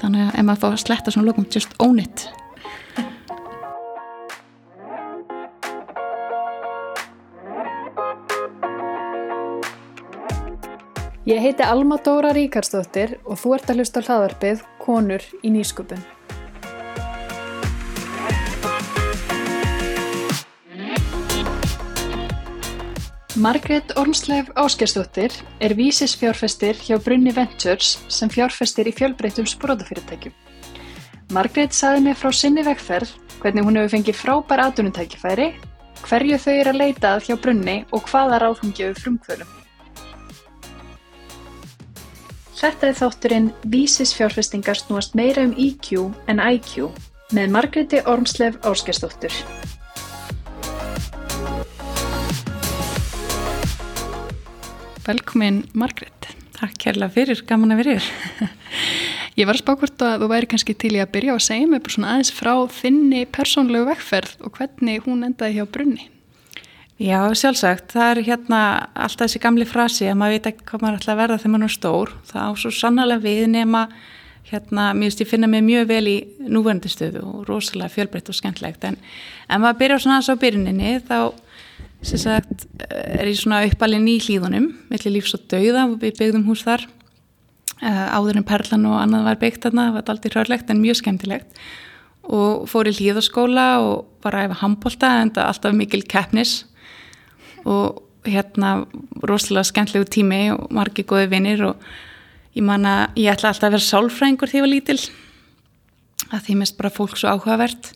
þannig að ef maður fá að sletta svona lokum just own it Ég heiti Alma Dóra Ríkarsdóttir og þú ert að hlusta hlaðarpið Konur í nýsköpun. Margrét Ormsleif Áskersdóttir er vísis fjárfestir hjá Brunni Ventures sem fjárfestir í fjölbreytum sprótafyrirtækjum. Margrét saði mig frá sinni vegferð hvernig hún hefur fengið frábær aðdunutækifæri, hverju þau eru að leita að hjá Brunni og hvaða ráð hún gefur frumkvölum. Þetta er þátturinn Vísis fjárfestingar snúast meira um EQ en IQ með Margréti Ormsleif Áskersdóttur. Velkomin Margret, takk kærlega fyrir, gaman að vera yfir. Ég var að spá hvort að þú væri kannski til í að byrja að segja mig bara svona aðeins frá þinni persónlegu vekkferð og hvernig hún endaði hjá brunni. Já, sjálfsagt, það er hérna alltaf þessi gamli frasi að maður veit ekki hvað maður ætla að verða þegar maður er stór. Það á svo sannlega við nema, hérna, mér finnst ég finna mig mjög vel í núverandi stöðu og rosalega fjölbreytt og skemmtlegt. En ef maður byrjar svona aðeins á byrjuninni þá sagt, er ég svona uppalinn í hlýðunum, millir lífs og dauða, við byggðum hús þar, uh, áður en Perlan og annað var byggt þarna, það var aldrei rörlegt en mjög skemmtilegt. Og fór í hlýðaskóla og bara efa handbólta en það alltaf mikil keppnis. Og hérna rosalega skemmtlegu tími og margi góði vinnir og ég man að ég ætla alltaf að vera sálfrængur þegar ég var lítil. Að því mest bara fólk svo áhugavert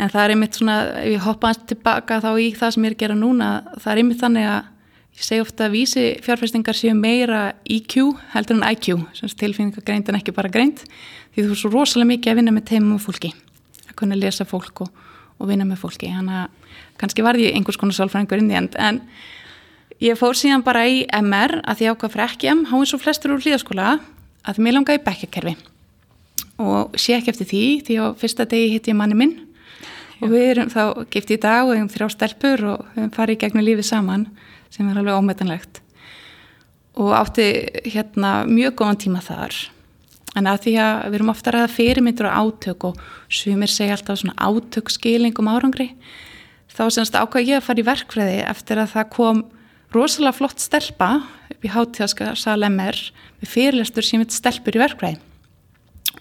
en það er einmitt svona, ef ég hoppa hans tilbaka þá í það sem ég er að gera núna það er einmitt þannig að ég segi ofta að vísi fjárfestingar séu meira IQ heldur en IQ, tilfinningagreind en ekki bara greind, því þú er svo rosalega mikið að vinna með teimum og fólki að kunna lesa fólk og, og vinna með fólki. Þannig að kannski var ég einhvers konar sálfræðingur inn í end, en ég fór síðan bara í MR að því ákvað fyrir ekki M, há eins og flestur úr hlýðaskóla að mér langaði bekkakerfi og sé ekki eftir því því á fyrsta degi hitt ég manni minn og við erum þá gift í dag og við erum þrjá stelpur og við erum farið í gegnum lífið saman sem er alveg ómetanlegt. Og átti hérna mjög góðan tíma þar. En að því að við erum ofta ræða fyrirmyndur og átök og sumir segja alltaf svona átökskilingum árangri þá semst ákvað ég að fara í verkfræði eftir að það kom rosalega flott stelpa upp í hátíðaskasal MR með fyrirlestur sem heit stelpur í verkfræði.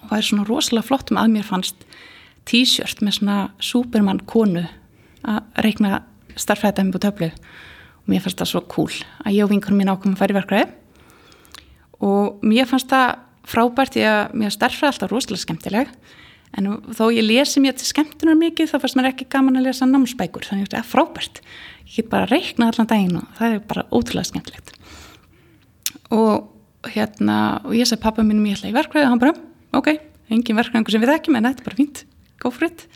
Og það er svona rosalega flott með að mér fannst t-shirt með svona supermann konu að reikna starfræðið með töflu. Og mér fannst það svo cool að ég og vinkunum mín ákomum að fara í verkræði og mér fannst það frábært því að mér starfræði alltaf rosalega skemmtileg. En þó ég lesi mér til skemmtunar mikið þá fannst mér ekki gaman að lesa námsbækur. Þannig að frábært. Ég get bara að reikna allan daginn og það er bara ótrúlega skemmtilegt. Og hérna og ég segi pappa mínum ég ætla í verkræði og hann bara ok, engin verkræðingu sem við ekki menn þetta er bara fínt go for it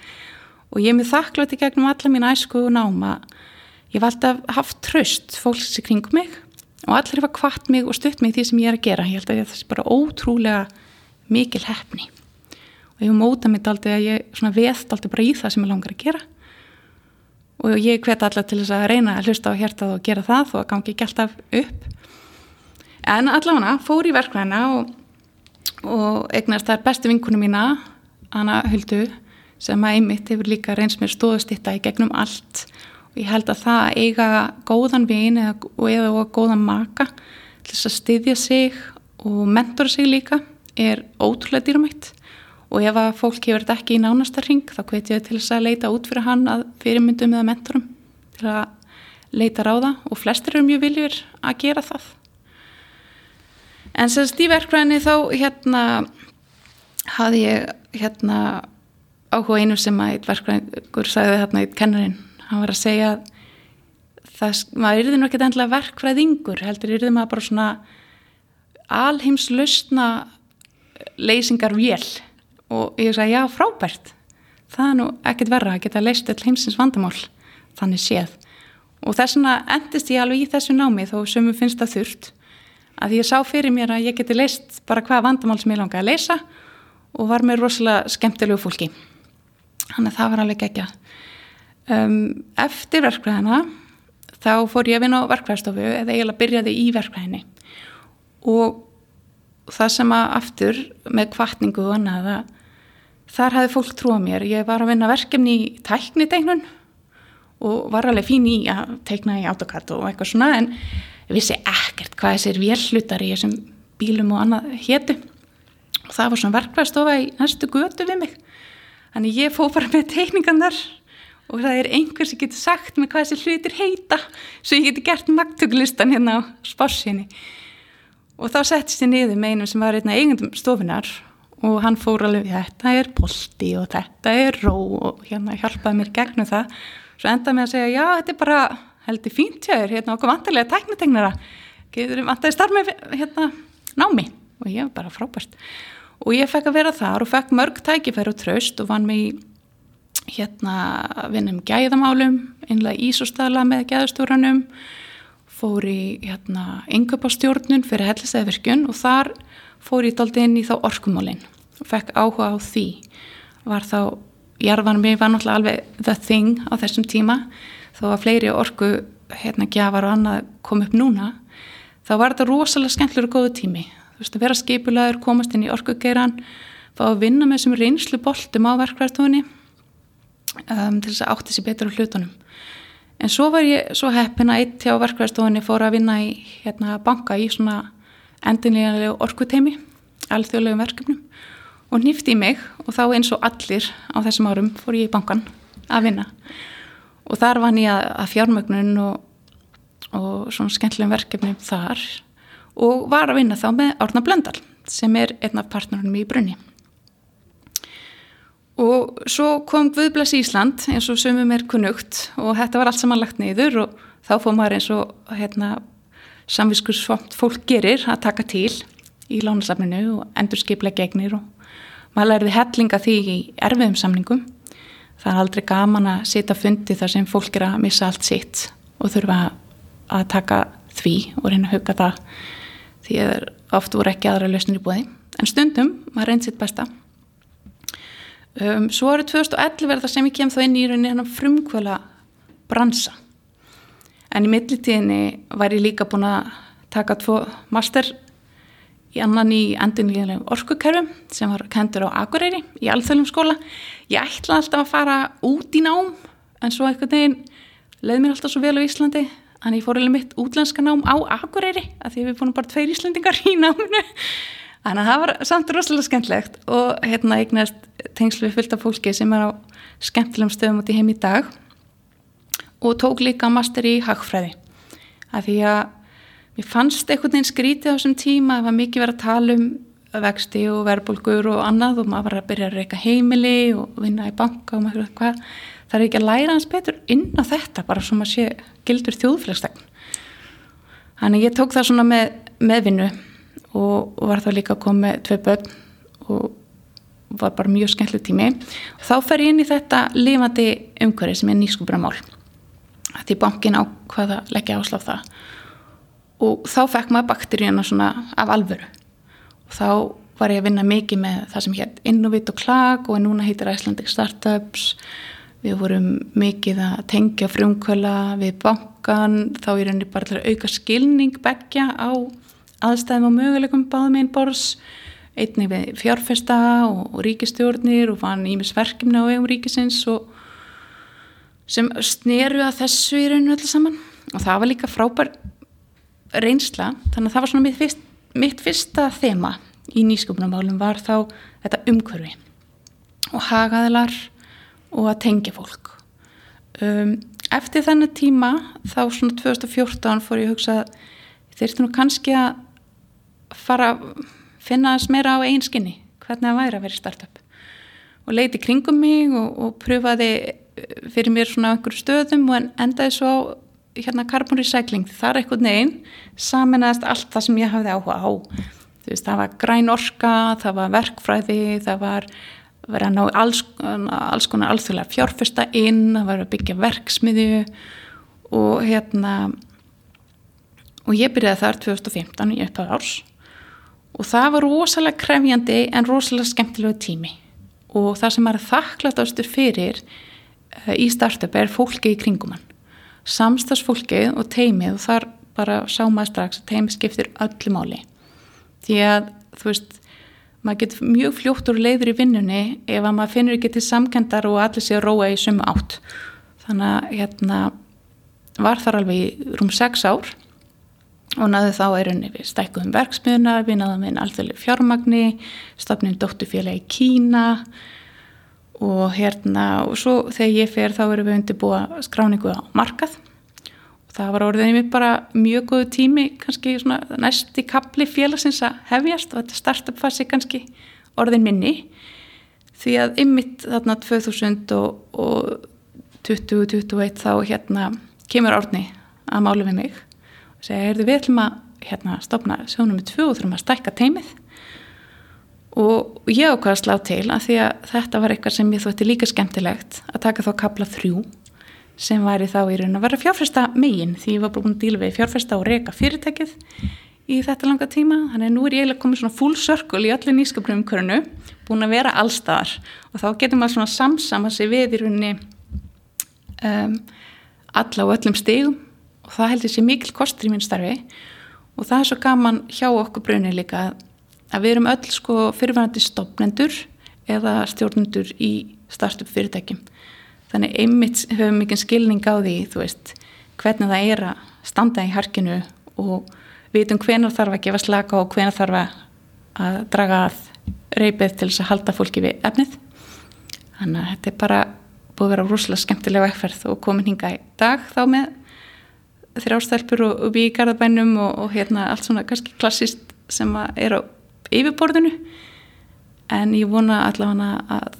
og ég er með þakklátt í gegnum alla mín æsku og náma. Ég var alltaf haft tröst fólks í kringum mig og allir hefa kvart mig og stutt mig því sem ég er að gera. Ég held að það sé bara ótrúlega mikil hefni og ég hef mótað mitt aldrei að ég veðt aldrei bara í það sem ég langar að gera. Og ég hvet allar til þess að reyna að hlusta á hértað og gera það og að gangi ekki alltaf upp. En allavega fór í verkvæðina og, og eignast þar bestu vinkunum mína Anna Huldu sem að einmitt hefur líka reyns mér stóðustitta í gegnum allt. Og ég held að það eiga góðan vin eða, eða góðan maka til þess að styðja sig og mentora sig líka er ótrúlega dýramætt og ef að fólk hefur þetta ekki í nánastarring þá hveit ég til þess að leita út fyrir hann að fyrirmyndum eða mentorum til að leita ráða. Og flestir eru mjög viljur að gera það. En sem stíverkvæðinni þá hérna hafði ég hérna áhuga einu sem að eitt verkfræðingur sagði þarna eitt kennarinn, hann var að segja það, maður yrði nú ekkert endla verkfræðingur, heldur yrði maður bara svona alheimslausna leysingar vél og ég sagði já frábært. Það er nú ekkert verra að geta leist all heimsins vandamál, þannig séð. Og þess vegna endist ég alveg í þessu námi þó sem ég finnst það þurft að ég sá fyrir mér að ég geti leist bara hvaða vandamál sem ég langaði að leysa og var með rosalega skemmtilegu fólki þannig að það var alveg ekki um, eftir verkvæðina þá fór ég að vinna á verkvæðstofu eða eiginlega byrjaði í verkvæðinni og það sem að aftur með kvartningu og annað að þar hafði fólk trúa mér. Ég var að vinna verkefni í tæknitegnun og var alveg fín í að teikna í AutoCAD og eitthvað svona en vissi ekkert hvað þessir vélhlutar í þessum bílum og annað hétu og það var svona verkvæðstofa í næstu götu við mig. Þannig ég fó bara með teikningan þar og það er einhver sem getur sagt með hvað þessi hlutir heita svo ég geti gert magtökulistan hérna á spársinni og þá settist ég niður með einum sem var einna eigundum stofunar og hann fór alveg þetta er polti og þetta er ró og hérna hjálpaði mér gegnum það. Svo endaði með að segja já þetta er bara heldur fínt hér hérna okkur vantilega tæknategnara getur vantilega starf með hérna námi? Og ég var bara frábært og ég fekk að vera þar og fekk mörg tækifæri og tröst og vann mig í hérna vinnum gæðamálum, einlega ísústala með gæðastúranum, fór í hérna yngöpastjórnun fyrir hellisæðvirkjun og þar fór ég daldi inn í þá orkumálinn og fekk áhuga á því. Var þá, jarfanum ég var náttúrulega alveg the thing á þessum tíma, þó að fleiri orku hérna gjafar og annað kom upp núna, þá var þetta rosalega skemmtilegur og góðu tími. Þú veist að vera skipulaður, komast inn í orkugeiran, fá að vinna með þessum reynslu boltum á verkvæðstofunni um, til þess að átti sér betur á hlutunum. En svo var ég svo heppin að eitt hjá verkvæðstofunni fór að vinna í hérna, banka í svona endinlega orkuteimi, alþjóðlegum verkefnum og nýfti í mig og þá eins og allir á þessum árum fór ég í bankan að vinna. Og þar vann ég að, að fjármögnun og, og svona skemmtilegum verkefnum þar og var að vinna þá með Árna Blöndal sem er einn af partnerunum í Brunni. Og svo kom Guðblas Ísland eins og sömum er kunnugt og þetta var allt saman lagt neyður og þá fóð maður eins og hérna, samviskursfomt fólk gerir að taka til í lánasafninu og endur skiplega gegnir og maður lærði hellinga því í erfiðum samningum. Það er aldrei gaman að sita fundi þar sem fólk er að missa allt sitt og þurfa að taka því og reyna að huga það því að oft voru ekki aðra lausnir í búði en stundum maður reynd sitt besta Um, svo árið 2011 er það sem ég kem þá inn í rauninni frumkvöla bransa. En í millitíðinni var ég líka búin að taka tvo master í annan í endurlíðanlegum orkukerfum sem var kentur á Akureyri í alþjóðlum skóla. Ég ætla alltaf að fara út í nám en svo einhvern veginn leið mér alltaf svo vel á Íslandi þannig ég fór alveg mitt útlenska nám á Akureyri að því við búin bara tveir Íslandingar í náminu Þannig að það var samt rosalega skemmtlegt og hérna eignast tengslu við fylgta fólki sem er á skemmtilegum stöðum út í heim í dag og tók líka master í hagfræði. Af því að mér fannst einhvern veginn skrítið á þessum tíma, það var mikið verið að tala um vexti og verðbólgur og annað og maður var að byrja að reyka heimili og vinna í banka og maður eitthvað. Það er ekki að læra hans betur inn á þetta bara sem að sé gildur þjóðfélagstegn. Þannig ég tók það svona með meðvinnu og, og var þá líka að koma með tvei börn og var bara mjög skemmtlu tími. Og þá fer ég inn í þetta lifandi umhverfi sem er nýskupramál því bankin á hvaða leggja áslaf það. Og þá fekk maður bakteríuna svona af alvöru. Og þá var ég að vinna mikið með það sem hétt Innovit og Klag og núna heitir Icelandic Startups við vorum mikið að tengja frumkvöla við bankan þá er henni bara auka skilning begja á aðstæðum og möguleikum báðum einn bors einnig við fjárfesta og, og ríkistjórnir og fann ímis verkefni á vegum ríkisins og sem sneru að þessu í rauninu öllu saman. Og það var líka frábær reynsla þannig að það var svona mitt, fyrst, mitt fyrsta þema í nýsköpunamálum var þá þetta umhverfi. Og hagaðilar og að tengja fólk. Um, eftir þennan tíma þá svona 2014 fór ég að hugsa þeir eru nú kannski að fara að finna þess meira á einn skinni hvernig það væri að vera startup. Og leiti kringum mig og, og pröfaði eh, fyrir mér svona einhverju stöðum og endaði svo hérna carbon recycling, það er eitthvað neginn saminast allt það sem ég hafði áhuga á. Veist, það var græn orka það var verkfræði það var verið að ná alls, alls konar alþjóðlega fjárfesta inn það var að byggja verksmiðju og hérna og ég byrjaði þar 2015 í upphav árs og það var rosalega krefjandi en rosalega skemmtilegu tími. Og það sem þakklátt ástur fyrir uh, í startup er fólki í kringumann samstagsfólki og teimið og þar bara sá maður strax að teimið skiptir öllu máli. Því að þú veist, maður getur mjög fljótt úr leiður í vinnunni ef að maður finnur ekki til samkendar og allir sé að róa í sumu átt. Þannig að hérna var þar alveg rúm 6 ár og náðu þá er henni við stækkuðum verksmiðuna, við náðum einn alþjóðlega fjármagni, stafnum dóttufélag í Kína og hérna og svo þegar ég fer þá erum við undirbúa skráningu á markað það var orðinni mér bara mjög góðu tími, kannski næsti kapli félagsins að hefjast og þetta startup fasi kannski orðin minni. Því að ymmit þarna 2020-2021 þá hérna kemur orðni að málu við mig og segja, heyrðu við ætlum að hérna, stopna sjónum með tvö og þurfum að stækka teimið og ég ákvaði að slá til að því að þetta var eitthvað sem ég þótti líka skemmtilegt að taka þá kapla þrjú sem væri þá í raun að vera fjárfesta megin því ég var búin að díla við fjárfesta og reyka fyrirtækið í þetta langa tíma. Þannig að nú er ég eiginlega komið svona full circle í öllu nýsköpnum umkörnu búin að vera allstaðar og þá getur maður svona samsama sig við í rauninni um, alla og öllum stegum og það heldur sér mikil kostur í minn starfi. Og það er svo gaman hjá okkur brunni líka að við erum öll sko fyrirvægandi stopnendur eða stjórnendur í startup fyrirtækjum þannig einmitt höfum mikið skilning á því veist hvernig það er að standa í harkinu og vitum hvenar þarf að gefa slaka og hvenar þarf að draga að reypið til þess að halda fólki við efnið. Þannig að þetta er bara búið að vera rúslega skemmtilega ekkferð og komin hinga í dag þá með þrjástælpur og, við í garðabænum og, og hérna allt svona kannski klassist sem er á yfirborðinu. En ég vona allavega að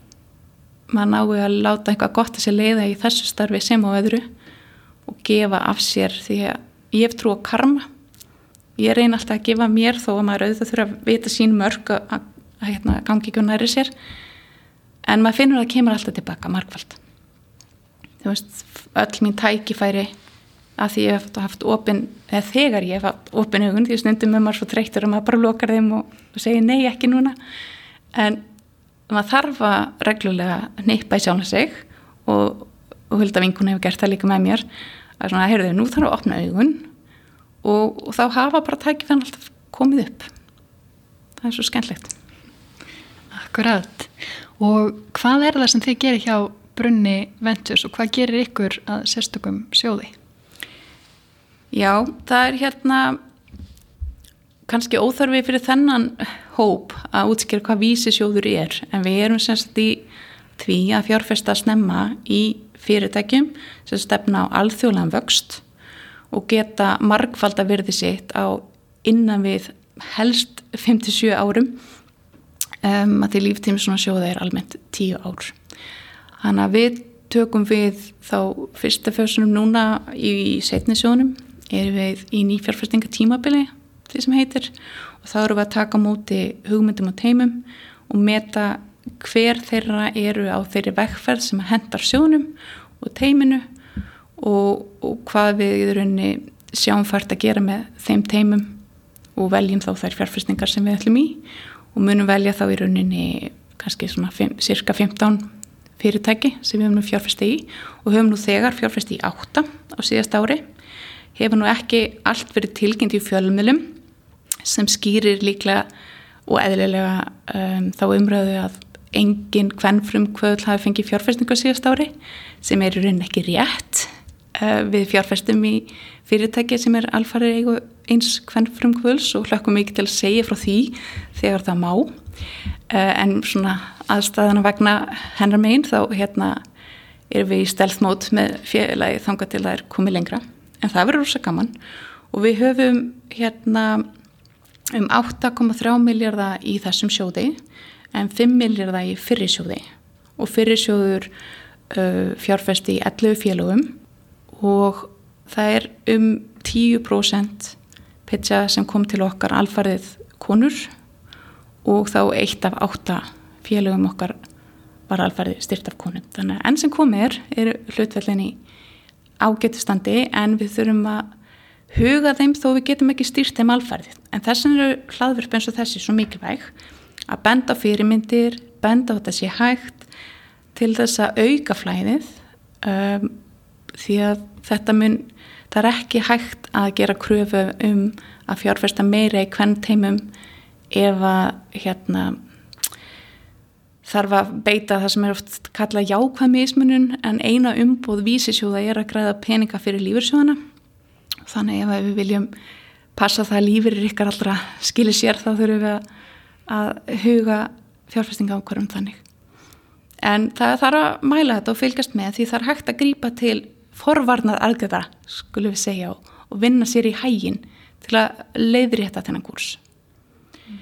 maður nái að láta eitthvað gott að sé leiða í þessu starfi sem á öðru og gefa af sér því að ég hef trú að karma. Ég reyna alltaf að gefa mér þó að maður auðvitað þurfa að vita sín mörg að, að, að hérna, gangi ekki og næri sér. En maður finnur að það kemur alltaf tilbaka markvald þú veist, öll mín tækifæri að því ég hef haft opin, eða þegar ég hef haft opin hugun, því stundum er maður svo þreytur og maður bara lokar þeim og, og segir nei ekki núna. En maður þarf að reglulega neipa í sjána sig og, og Hulda Vinkun hefur gert það líka með mér að svona, heyrðu, nú þarf að opna hugun og, og þá hafa bara tækifæri alltaf komið upp. Það er svo skemmtlegt Akkurat. Og hvað er það sem þið gerir hjá Brunni Ventures og hvað gerir ykkur að sérstökum sjóði? Já, það er hérna kannski óþarfi fyrir þennan hóp að útskýra hvað vísisjóður er en við erum semst í því að fjárfesta snemma í fyrirtækjum sem stefna á alþjóðlan vöxt og geta margfald að verði sitt á innan við helst 57 árum um, að því líftími svona sjóða er almennt 10 ár. Þannig að við tökum við þá fyrsta fjössunum núna í setnisjónum, erum við í nýfjárfæstinga tímabili, því sem heitir, og þá eru við að taka múti hugmyndum og teimum og meta hver þeirra eru á þeirri vekkferð sem hendar sjónum og teiminu og, og hvað við í rauninni sjáum fært að gera með þeim teimum og veljum þá þær fjárfæstingar sem við ætlum í og munum velja þá í rauninni kannski svona cirka 15 fyrirtæki sem við höfum nú fjárfæsti í og höfum nú þegar fjárfæsti í átta á síðast ári. Hefur nú ekki allt verið tilkynnt í fjölumilum sem skýrir líklega og eðlilega um, þá umröðu að enginn hvernfrum kvöðl hafi fengið fjárfæstingu á síðast ári sem er í rauninni ekki rétt. Uh, við fjárfæstum í fyrirtæki sem er alfarið eigu eins hvernfrum kvöðls og hlökkum mikið til að segja frá því þegar það má. Uh, en svona aðstæðana vegna hennar meginn þá hérna erum við í stelðmót með félagi þanga til það er komið lengra en það verður rosa gaman og við höfum hérna um 8,3 miljardar í þessum sjóði en 5 miljardar í fyrirsjóði og fyrirsjóður uh, fjárfesti í 11 félagum og það er um 10% pitcha sem kom til okkar alfarið konur og þá eitt af átta félögum okkar var alferði styrt af konum. Þannig að enn sem komið er, er hlutvellinni ágetustandi en við þurfum að huga þeim þó við getum ekki styrt þeim alferði. En þess vegna eru hlaðverf eins og þessi svo mikilvæg að benda á fyrirmyndir, benda á þetta sé hægt til þess að auka flæðið um, því að þetta mun, það er ekki hægt að gera kröfu um að fjárfesta meira í hvern teimum ef að hérna þarf að beita það sem er oft kalla jákvæð mismunum en eina umbúð vísisjóða er að græða peninga fyrir lífursjóðana þannig ef við viljum passa það að lífur ykkar allra skilir sér þá þurfum við að, huga fjárfestinga ákvarðum þannig en það þarf að mæla þetta og fylgast með því það er hægt að grýpa til forvarnað aðgjöða skulum við segja og vinna sér í hægin til að leiðri þetta þennan kurs mm.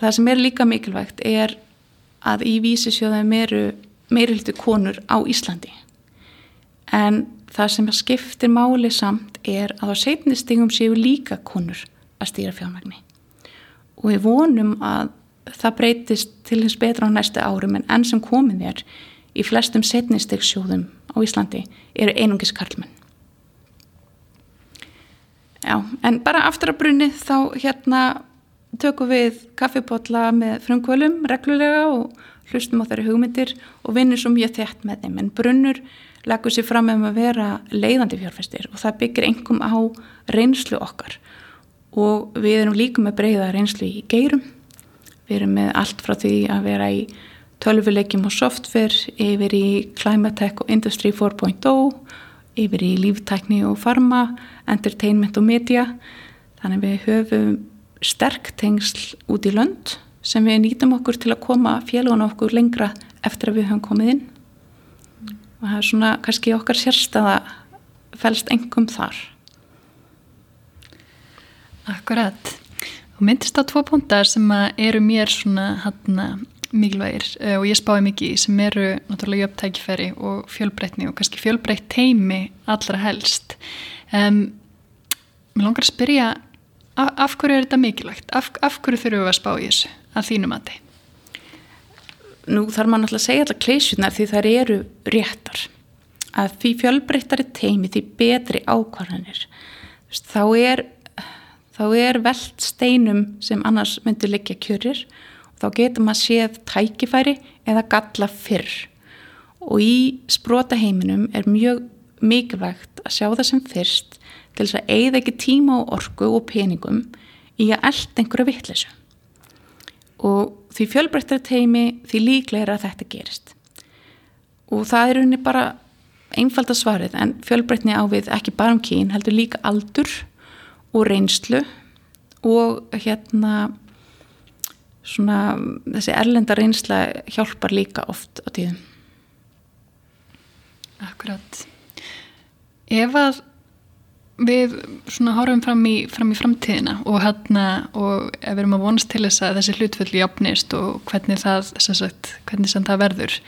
það sem er líka mikilvægt er að í vísisjóðum eru meirhildu konur á Íslandi en það sem skiptir máli samt er að á setnistingum séu líka konur að stýra fjármagni. Og við vonum að það breytist til hins betra á næstu árum en enn sem komin er í flestum setnistegsjóðum á Íslandi eru einungis karlmenn. Já, en bara aftur að brunni þá hérna tökum við kaffipotla með frumkvölum reglulega og hlustum á þeirri hugmyndir og vinnum svo mjög þett með þeim. En brunnur leggur sér fram um að vera leiðandi fjárfæstir og það byggir engum á reynslu okkar. Og við erum líka með breyða reynslu í geirum. Við erum með allt frá því að vera í tölvuleikjum og software yfir í Climate Tech og Industry 4.0 yfir í líftækni og farma entertainment og media. Þannig við höfum sterk tengsl út í lönd sem við nýtum okkur til að koma félagun okkur lengra eftir að við höfum komið inn. Og það er svona kannski okkar sérstaða fælst engum þar Akkurat og myndist á tvo púntar sem eru mér svona hann mikilvægir uh, og ég spáði mikið sem eru náttúrulega jöfntækifæri og fjölbreytni og kannski fjölbreytt teimi allra helst um, Mér langar að spyrja af, af hverju er þetta mikilvægt? Af, af hverju þurfum við að spá í þessu að þínum að þið? Nú þarf maður náttúrulega að segja alltaf kleysjunar því þær eru réttar. Að því fjölbreyttari teimi því betri ákvarðanir. Þá er, þá er veld steinum sem annars myndur liggja kjörir og þá getur maður séð tækifæri eða galla fyrr. Og í sprota heiminum er mjög mikilvægt að sjá það sem fyrst til þess að eigða ekki tíma og orku og peningum í að elda einhverja vittlesu. Og því fjölbreyttari teimi því líklega er að þetta gerist. Og það er unni bara einfalda svarið en fjölbreytni á við ekki bara um kín heldur líka aldur og reynslu og hérna svona þessi erlenda reynsla hjálpar líka oft á tíðum. Akkurat. Ef að við svona horfum fram í, fram í framtíðina og hérna og ef við erum að vonast til þess að þessi hlutföll jafnist og hvernig það, sagt, hvernig það verður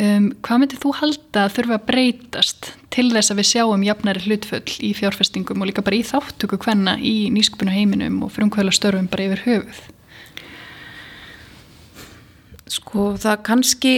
um, hvað myndir þú halda að þurfa að breytast til þess að við sjáum jafnari hlutföll í fjárfestingum og líka bara í þáttöku hvenna í nýskupinu heiminum og frumkvæðla störfum bara yfir höfuð? Sko það kannski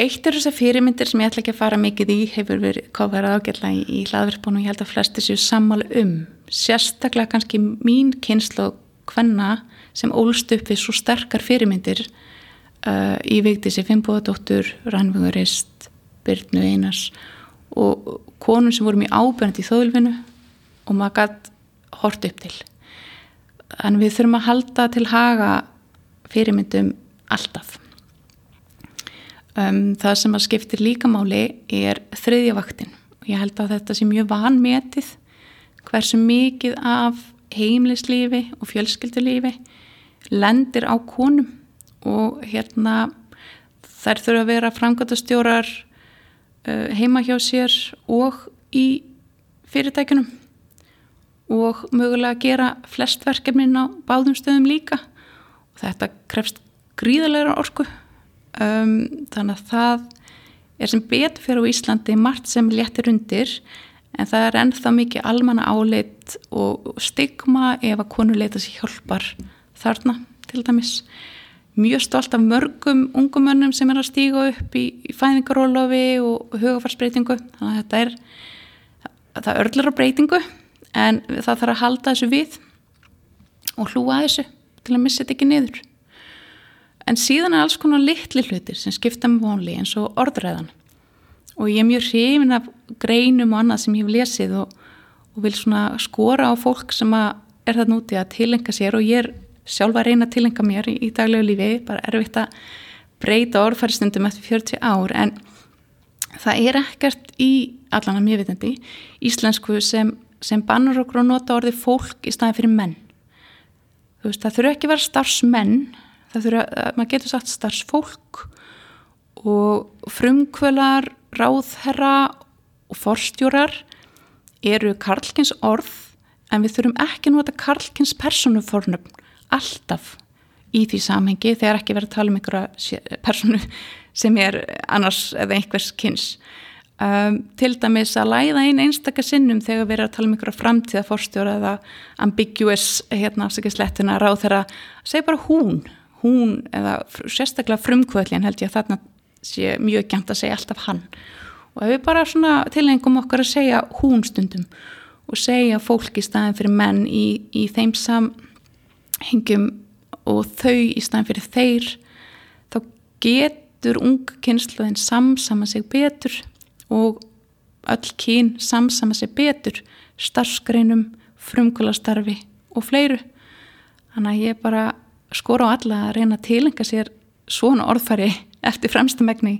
Eitt er þessar fyrirmyndir sem ég ætla ekki að fara mikið í hefur verið kofverað ágætla í, í hlaðverfbónu og ég held að flesti séu sammála um. Sérstaklega kannski mín kynslu hvenna sem ólst upp við svo sterkar fyrirmyndir uh, í viktísi Fimboðadóttur, Rannvöngurist, Byrnu Einars og konum sem vorum í ábyrgandi í þóðulvinu og maður gætt hort upp til. Þannig við þurfum að halda til haga fyrirmyndum alltaf. Um, það sem að skiptir líkamáli er þriðja vaktin. Og ég held að þetta sé mjög vanmetið hversu mikið af heimlislífi og fjölskyldulífi lendir á konum. Og hérna þær þurfa að vera framgöndastjórar uh, heima hjá sér og í fyrirtækunum og mögulega að gera flest verkefnin á báðum stöðum líka. Og þetta krefst gríðalegra orku um, þannig að það er sem betur fyrir á Íslandi margt sem léttir undir en það er ennþá mikið almanna áleitt og stigma ef að konu leita sér hjálpar þarna til dæmis. Mjög stolt af mörgum ungumönnum sem er að stíga upp í, í fæðingarólofi og hugafarsbreytingu þannig að þetta er það örlur á breytingu en það þarf að halda þessu við og hlúa þessu til að missa þetta ekki niður En síðan er alls konar litli hlutir sem skipta með vonli eins og orðræðan. Og ég er mjög hrifin af greinum og annað sem ég hef lesið og, og vil svona skora á fólk sem er það núti að tilenga sér og ég er sjálfa að reyna að tilenga mér í, í daglegu lífi, bara erfitt að breyta orðfæristundum eftir 40 ár. En það er ekkert í allan að mjög vitandi íslensku sem, sem bannur okkur að nota orði fólk í staði fyrir menn. Veist, það þurfa ekki að vera starfsmenn það þurfa, maður getur sagt starfsfólk og frumkvölar ráðherra og forstjórar eru karlkins orð en við þurfum ekki nota karlkins personufornöfn alltaf í því samhengi þegar ekki verið að tala um einhverja personu sem er annars eða einhvers kynns um, til dæmis að læða einn einstakar sinnum þegar við erum að tala um einhverja framtíða forstjóra eða ambiguous hérna afsækislettuna ráð þeirra segi bara hún, hún eða sérstaklega frumkvöldin held ég að þarna sé mjög gæmt að segja alltaf hann. Og ef við bara svona tilengum okkar að segja hún stundum og segja fólk í staðin fyrir menn í, í þeim samhengjum og þau í staðin fyrir þeir þá getur unga kynsluðin samsama sig betur og öll kyn samsama sig betur starfsgreinum, frumkvölastarfi og fleiru. Þannig að ég bara skor á alla að reyna að tilenga sér svona orðfæri eftir fremstumegni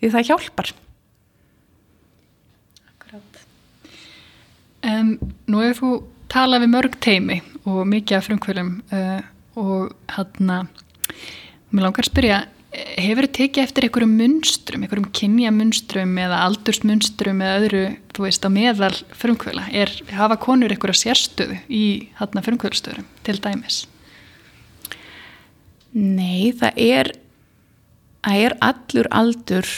því það hjálpar. Um, nú hefur þú talað við mörg teimi og mikið af frumkvölum uh, og hann að mér langar að spyrja hefur þið tekið eftir einhverjum munstrum einhverjum kynjamunstrum eða aldursmunstrum eða öðru, þú veist, á meðal frumkvöla, er, hafa konur einhverja sérstöðu í hann að frumkvölustöðurum til dæmis? Nei, það er það er allur aldur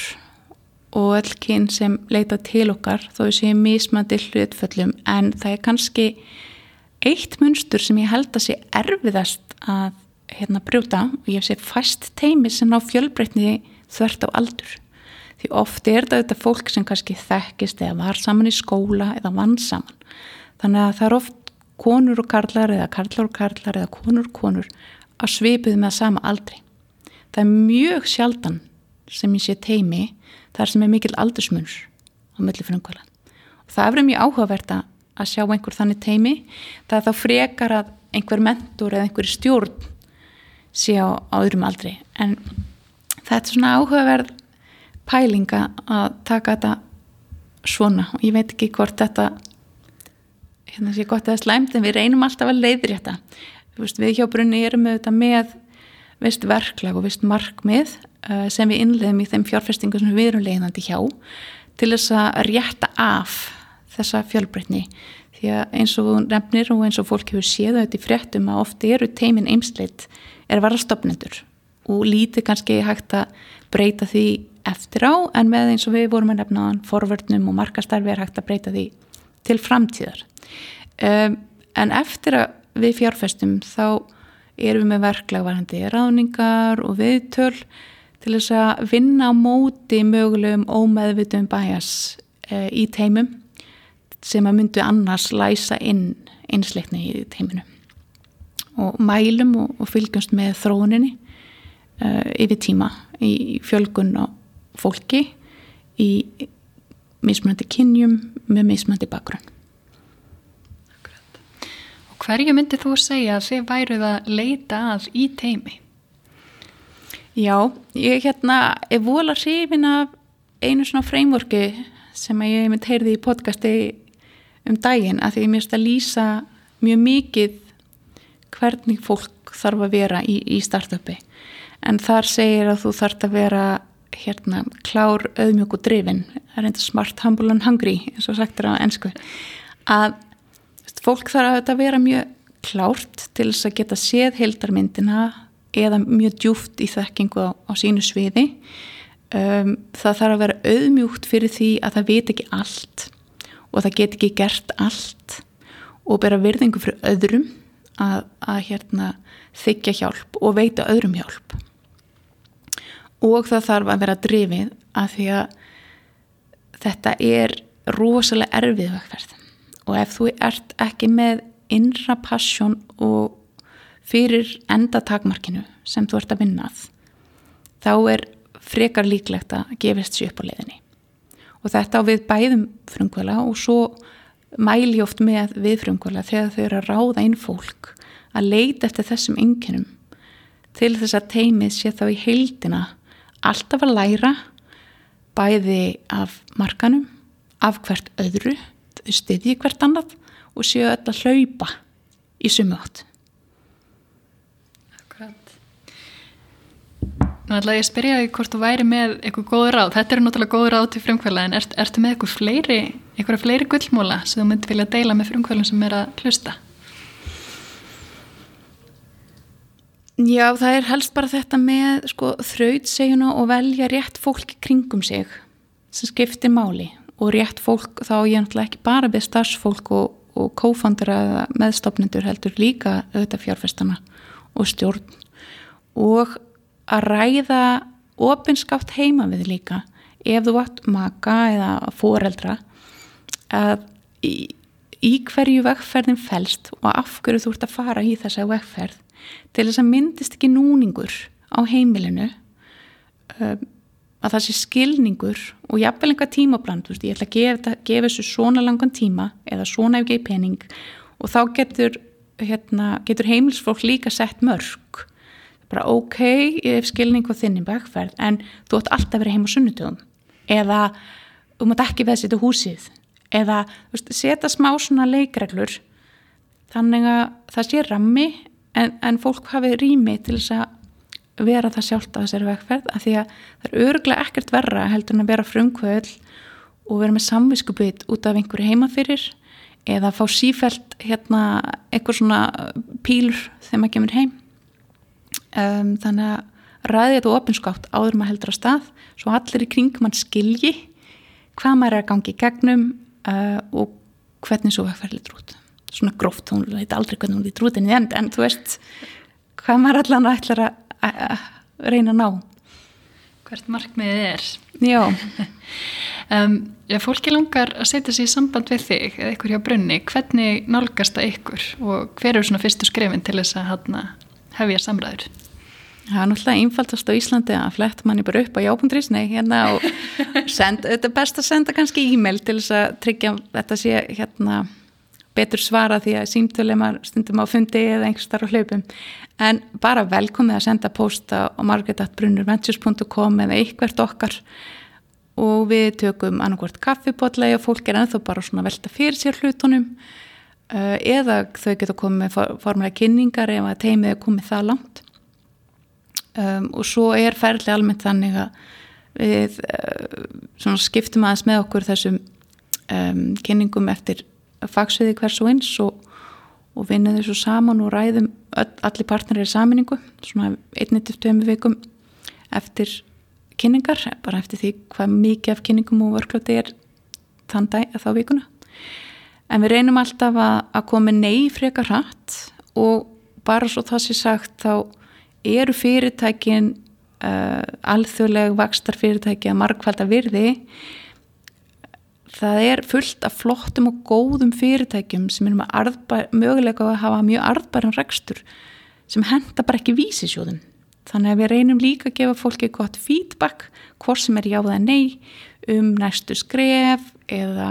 og öll kyn sem leita til okkar þó séum mismandi hlutföllum en það er kannski eitt munstur sem ég held að sé erfiðast að hérna brjóta. Og ég sé fast teimi sem ná fjölbreytni þvert á aldur. Því ofti er þetta fólk sem kannski þekkist eða var saman í skóla eða vann saman. Þannig að það er oft konur og karlar eða karlar og karlar eða konur og konur að svipið með sama aldri. Það er mjög sjaldan sem ég sé teimi þar sem er mikil aldursmunns á milli frumkvæla. Og það er verið mjög áhugavert að sjá einhver þannig teimi það er þá frekar að einhver mentor eða einhver stjórn sé á, á öðrum aldri. En þetta er svona áhugaverð pælinga að taka þetta svona. Og ég veit ekki hvort þetta hérna sé gott eða slæmt en við reynum alltaf að leiðri þetta við hjá brunni erum við þetta með vist verklag og vist markmið Eh, sem við innleðum í þeim fjárfestingu sem við erum leiðandi hjá til þess að rétta af þessa fjölbreytni. Því að eins og nefnir og eins og fólk hefur séð þetta í fréttum að ofti eru teimin eimsleitt er að vara stopnendur og lítið kannski hægt að breyta því eftir á en með eins og við vorum að nefna forvörnum og markastarfi er hægt að breyta því til framtíðar. Um, en eftir að við fjárfestum þá erum við með verklagvarandi ráningar og viðtöl til þess að vinna á móti mögulegum ómeðvitum bæjas e, eh, í teimum sem að myndu annars læsa inn einsleikni í teiminu. Og mælum og, og fylgjumst með þróuninni e, yfir tíma í fjölgun á fólki í mismunandi kynjum með mismunandi bakgrunn. Og hverju myndi þú segja að þið væruð að leita að í teimi? Já, ég hérna er vola hrifin af einu svona frameworki sem ég mynd heyrði í podcasti um daginn að því ég mérst að lýsa mjög mikið hvernig fólk þarf að vera í, í startupi. En þar segir að þú þarf að vera hérna klár, auðmjög og drifin. Það er enda smart, humble and hungry eins og sagt er á ennsku að fólk þarf að vera mjög klárt til þess að geta séð heldarmyndina eða mjög djúft í þekkingu á, á sínu sviði. Um, það þarf að vera auðmjúkt fyrir því að það veit ekki allt og það get ekki gert allt og bera virðingu fyrir öðrum að, að hérna, þykja hjálp og veita öðrum hjálp. Og það þarf að vera drifið að því að þetta er rosalega erfið vegferð og ef þú ert ekki með innra passjón og fyrir endatakmarkinu sem þú ert að vinnað þá er frekar líklegt að gefist sér upp á leiðinni. Og þetta á við bæðum frumkvöla og svo mæli oft með við frumkvöla þegar þau eru að ráða inn fólk að leita eftir þessum ynginum til þess að teimið sé þá í heildina alltaf að læra bæði af markanum, af hvert öðru, styðji hvert annað og séu öll að hlaupa í sumu átt. Akkurat. Nú ætla ég að spyrja því hvort þú væri með eitthvað góð ráð. Þetta eru náttúrulega góð ráð til frumkvæla en ert, ertu með eitthvað fleiri, eitthvað fleiri gullmóla sem þú myndi vilja deila með frumkvælum sem er að hlusta? Já, það er helst bara þetta með sko, þrautsegjuna og velja rétt fólk kringum sig sem skiptir máli og rétt fólk þá ég náttúrulega ekki bara við starfsfólk og, og kófandur eða meðstofnendur heldur líka auðvitað fjárfestana og stjórn. Og að ræða opinskátt heima við líka ef þú vart maka eða foreldra að í, í hverju vegferðin fælst og af hverju þú ert að fara í þessa vegferð til þess að myndist ekki núningur á heimilinu um, að það sé skilningur og jafnvel einhvað tímabland, veist, ég ætla að gefa, gefa þessu svona langan tíma eða svona ef ekki pening og þá getur, hérna, getur heimilsfólk líka sett mörg bara ok, ég hef skilning á þinni bakferð en þú ætti alltaf að vera heim á sunnutugum eða þú mátt ekki veða setja húsið. Eða veist, setja smá svona leikreglur þannig að það sé rammi en, en fólk hafi rými til þess að vera það sjálft á þessari vegferð af því að það er öruglega ekkert verra heldur en að vera frumkvöld og vera með samviskubit út af einhverju heimafyrir eða fá sífælt hérna eitthvað svona pílur þegar maður kemur heim. Um, þannig að ræði þetta ofinskátt áður maður heldur á stað svo allir í kring mann skilji hvað maður er að gangi í gegnum uh, og hvernig svo vegferð litur út. Svona gróft, hún veit aldrei hvernig hún lítur út en, en þú veist hvað maður allan ætlar að reyna að ná. Hvert markmiðið er? Já. Um, já, fólki langar að setja sér í samband við þig eða ykkur hjá brunni, hvernig nálgast það ykkur og hver eru svona fyrstu skrefin til þess að hana, hefja samræður? Það er náttúrulega einfaldast á Íslandi að flett manni bara upp á jábundrisni hérna og senda, þetta er best að senda kannski e-mail til þess að tryggja þetta sé hérna betur svara því að símtölu maður stundum á fundi eða einhver starf hlaupum. En bara velkomið að senda posta á margaret.brunurventures.com eða eitthvert okkar. Og við tökum annarkvært kaffipotlega og fólk er ennþá bara svona velta fyrir sér hlutunum. Uh, eða þau geta komið formulega kynningar ef að teimið er komið það langt. Um, og svo er ferli almennt þannig að við uh, skiptum aðeins með okkur þessum um, kynningum eftir fagsviði hvers og eins og, og vinnaðu svo saman og ræðum öll, allir partnerir í saminningu svona einnit eftir tömu vikum eftir kynningar bara eftir því hvað mikið af kynningum og vörklöti er þann dag þá vikuna. En við reynum alltaf að, að koma nei frekar hratt og bara svo það sé sagt þá eru fyrirtækin uh, alþjóðleg vakstar fyrirtæki að markvalda virði það er fullt af flottum og góðum fyrirtækjum sem er arðbar, mögulega að hafa mjög arðbæran rekstur sem henda bara ekki vísisjóðum. Þannig að við reynum líka að gefa fólki gott feedback, hvort sem er jáða nei, um næstu skref eða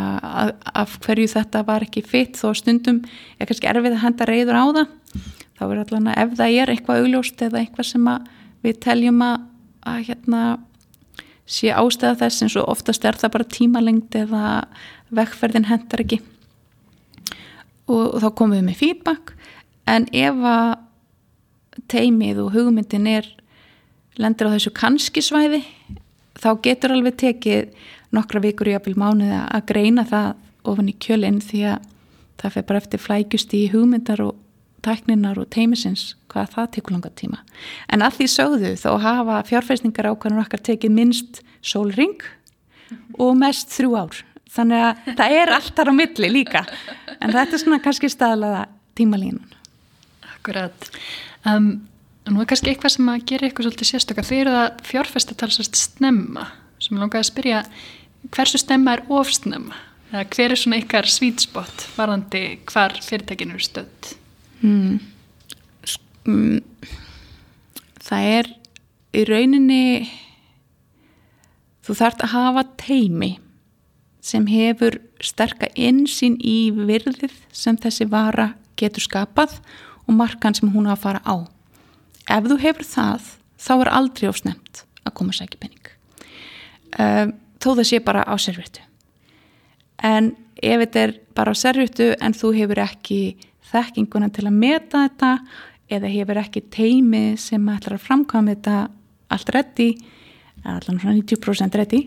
af hverju þetta var ekki fitt þó stundum er kannski erfið að henda reyður á það. Þá er allavega ef það er eitthvað augljóst eða eitthvað sem við teljum að, að hérna sé ástæða þess eins og oftast er það bara tímalengd eða vekkferðin hendar ekki. Og, og þá komum við með feedback. En ef að teimið og hugmyndin er lendir á þessu kannski svæði þá getur alveg tekið nokkra vikur í apil mánuði að greina það ofan í kjölinn því að það fer bara eftir flækust í hugmyndar og tækninar og teimisins hvað það tekur langa tíma. En að því sögðu þá hafa fjárfæsningar ákvæmur okkar tekið minnst sólring og mest þrjú ár. Þannig að það er allt þar á milli líka. En þetta er svona kannski staðlaða tímalínun. Akkurat. Um, nú er kannski eitthvað sem að gera eitthvað svolítið sérstökar. Þeir eru það fjárfæstatalsast snemma sem langaði að spyrja hversu stemma er ofsnemma? Hver er svona ykkar svítspott varðandi hvar fyrirtækinu eru stödd? Mm. Mm. Það er í rauninni þú þart að hafa teimi sem hefur sterka insýn í virðið sem þessi vara getur skapað og markan sem hún á að fara á. Ef þú hefur það, þá er aldrei ofsnemt að koma sækja penning. Um, þó það sé bara á servirtu. En ef þetta er bara á servirtu en þú hefur ekki þekkinguna til að meta þetta eða hefur ekki teimi sem ætlar að framkvæma þetta allt reddi, allan svona 90% reddi,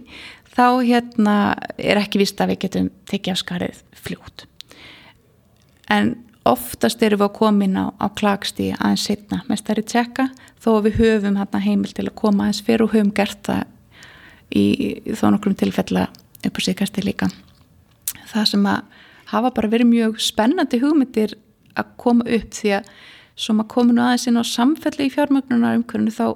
þá hérna er ekki vist að við getum tekið af skarið fljótt. En oftast erum við að koma inn á, á klagstíði aðeins setna með stærri tjekka þó að við höfum hérna heimil til að koma aðeins fyrir og höfum gert það í, í þó nokkrum tilfella upp á síkasti líka. Það sem að hafa bara verið mjög spennandi hugmyndir að koma upp því að svo maður komin aðeins inn á samfelli í fjármögnunar umhverfinu þá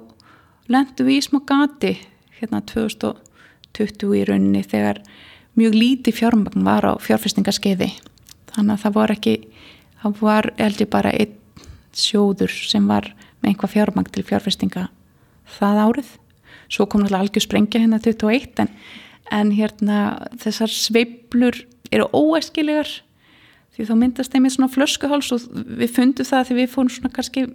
lendum við í smá gati hérna 2020 í rauninni þegar mjög líti fjármögn var á fjárfestingaskeiði. Þannig að það var ekki það var held ég bara einn sjóður sem var með einhvað fjármögn til fjárfestinga það árið. Svo kom náttúrulega algjör sprengja hérna 21 en, en hérna þessar sveiblur eru óæskilegar því þá myndast þeim í svona flöskuháls og við fundum það því við fórum svona kannski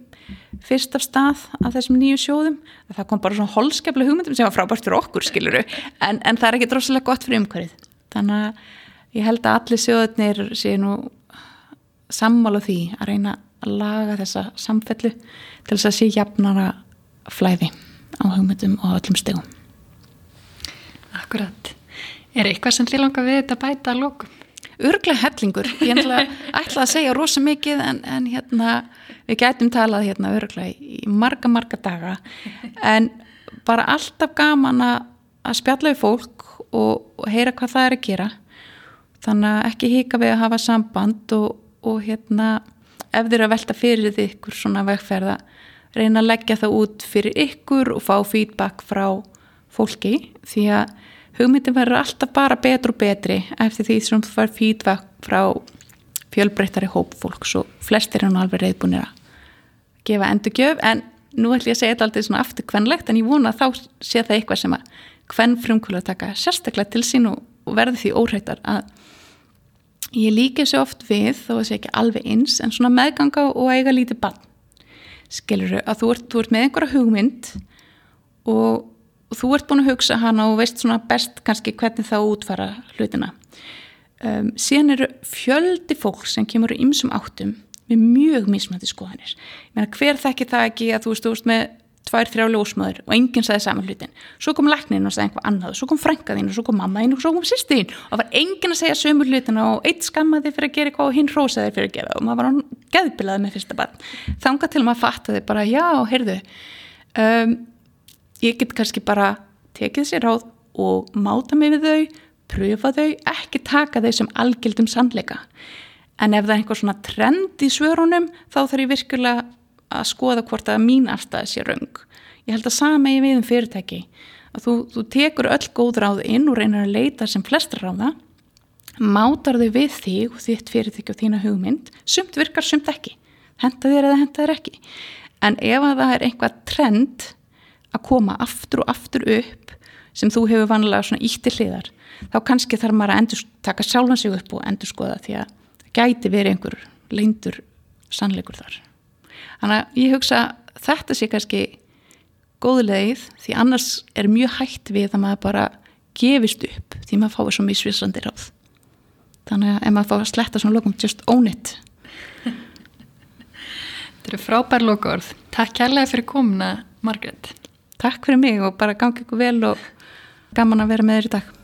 fyrst af stað af þessum nýju sjóðum það kom bara svona holskefla hugmyndum sem var frábært fyrir okkur skiluru en, en það er ekki droslega gott fyrir umhverfið. Þannig að ég held að allir sjóðunir séu nú sammála því að reyna að laga þessa samfellu til þess að sé jafnara flæði á hugmyndum og öllum stegum Akkurat. Er eitthvað sem þið langar við þetta bæta að lókum? Örglega hellingur, ég ætla að segja rosa mikið en, en hérna við gætum talað hérna örglega í marga marga daga. En bara alltaf gaman að spjalla við fólk og, og heyra hvað það er að gera. Þannig að ekki hika við að hafa samband og, og hérna ef þið eru að velta fyrir því ykkur svona vegferða reyna að leggja það út fyrir ykkur og fá feedback frá fólki. Því að hugmyndin verður alltaf bara betur og betri eftir því sem þú fær feedback frá fjölbreyttari hóp fólks og flestir er nú alveg reyðbúinir að gefa endurgjöf. En nú ætlum ég að segja þetta alltaf svona aftur kvenlegt en ég vona að þá sé það eitthvað sem að kvenn frumkvölu að taka sérstaklega til sín og, verði því óhrættar að ég líka svo oft við þó að sé ekki alveg eins en svona meðganga og eiga lítið bann skiluru að þú ert, þú ert með einhverja hugmynd og og þú ert búin að hugsa hana og veist svona best kannski hvernig það útfara hlutina. Um, síðan eru fjöldi fólk sem kemur í ymsum áttum með mjög mismöndi skoðanir. Meina, hver þekki það ekki að þú veist, þú veist með tvær, þrjá ljósmaður og enginn sagði saman hlutin? Svo kom læknin og sagði einhvað annað svo kom frænkaðinn og svo kom mammaðinn og svo kom sýstiðinn og var enginn að segja sömur hlutina og eitt skammaði fyrir að gera eitthvað og hinn rósaði fyrir að gera og maður var hann geðbilaði með fyrsta barn. Þanga til maður fattaði bara já, heyrðu. Um, ég get kannski bara tekið sér ráð og máta mig við þau, pröfa þau, ekki taka þau sem algildum sannleika. En ef það er einhver svona trend í svörunum þá þarf ég virkulega að skoða hvort að mín afstæði sé raung. Ég held að sama ég við um fyrirtæki þú, þú tekur öll góð ráð inn og reynir að leita sem flestra ráða, mátar þau við þig og þitt fyrirtæki og þína hugmynd, sumt virkar, sumt ekki. Henda þér eða henda þér ekki. En ef að það er einhvað trend að koma aftur og aftur upp sem þú hefur vanlega svona ítti hliðar þá kannski þarf maður að endur, taka sjálfan sig upp og endur skoða því að það gæti verið einhver leindur sannleikur þar. Þannig að ég hugsa þetta sé kannski góð leið því annars er mjög hægt við að maður bara gefist upp því maður fáið svo misvísandi ráð. Þannig að ef maður fá að sletta svona lokum just own it. Þetta eru frábær lokaord. Takk kærlega fyrir komuna Margret takk fyrir mig og bara gangi ykkur vel og gaman að vera með þér í dag